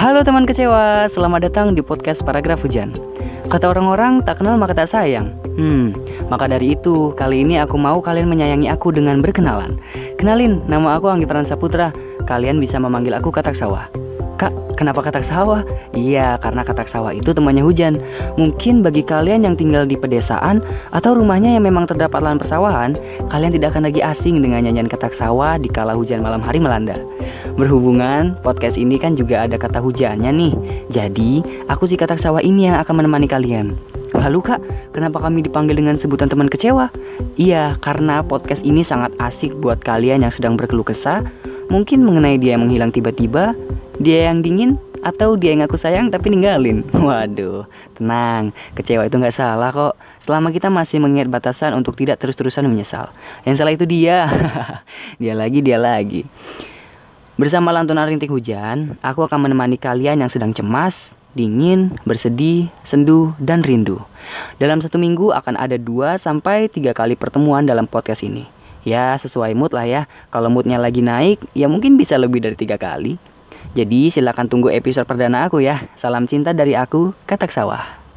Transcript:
Halo teman kecewa, selamat datang di podcast Paragraf Hujan. Kata orang-orang, tak kenal maka tak sayang. Hmm, maka dari itu, kali ini aku mau kalian menyayangi aku dengan berkenalan. Kenalin, nama aku Anggi Pransa Putra. Kalian bisa memanggil aku Katak Sawah. Kak, kenapa katak sawah? Iya, karena katak sawah itu temannya hujan. Mungkin bagi kalian yang tinggal di pedesaan atau rumahnya yang memang terdapat lahan persawahan, kalian tidak akan lagi asing dengan nyanyian katak sawah di kala hujan malam hari melanda. Berhubungan, podcast ini kan juga ada kata hujannya nih. Jadi, aku si katak sawah ini yang akan menemani kalian. Lalu kak, kenapa kami dipanggil dengan sebutan teman kecewa? Iya, karena podcast ini sangat asik buat kalian yang sedang berkeluh kesah, mungkin mengenai dia yang menghilang tiba-tiba, dia yang dingin atau dia yang aku sayang tapi ninggalin? Waduh, tenang, kecewa itu nggak salah kok. Selama kita masih mengingat batasan untuk tidak terus-terusan menyesal. Yang salah itu dia. dia lagi, dia lagi. Bersama lantunan rintik hujan, aku akan menemani kalian yang sedang cemas, dingin, bersedih, sendu, dan rindu. Dalam satu minggu akan ada 2 sampai 3 kali pertemuan dalam podcast ini. Ya, sesuai mood lah ya. Kalau moodnya lagi naik, ya mungkin bisa lebih dari tiga kali. Jadi silakan tunggu episode perdana aku ya. Salam cinta dari aku, Katak Sawah.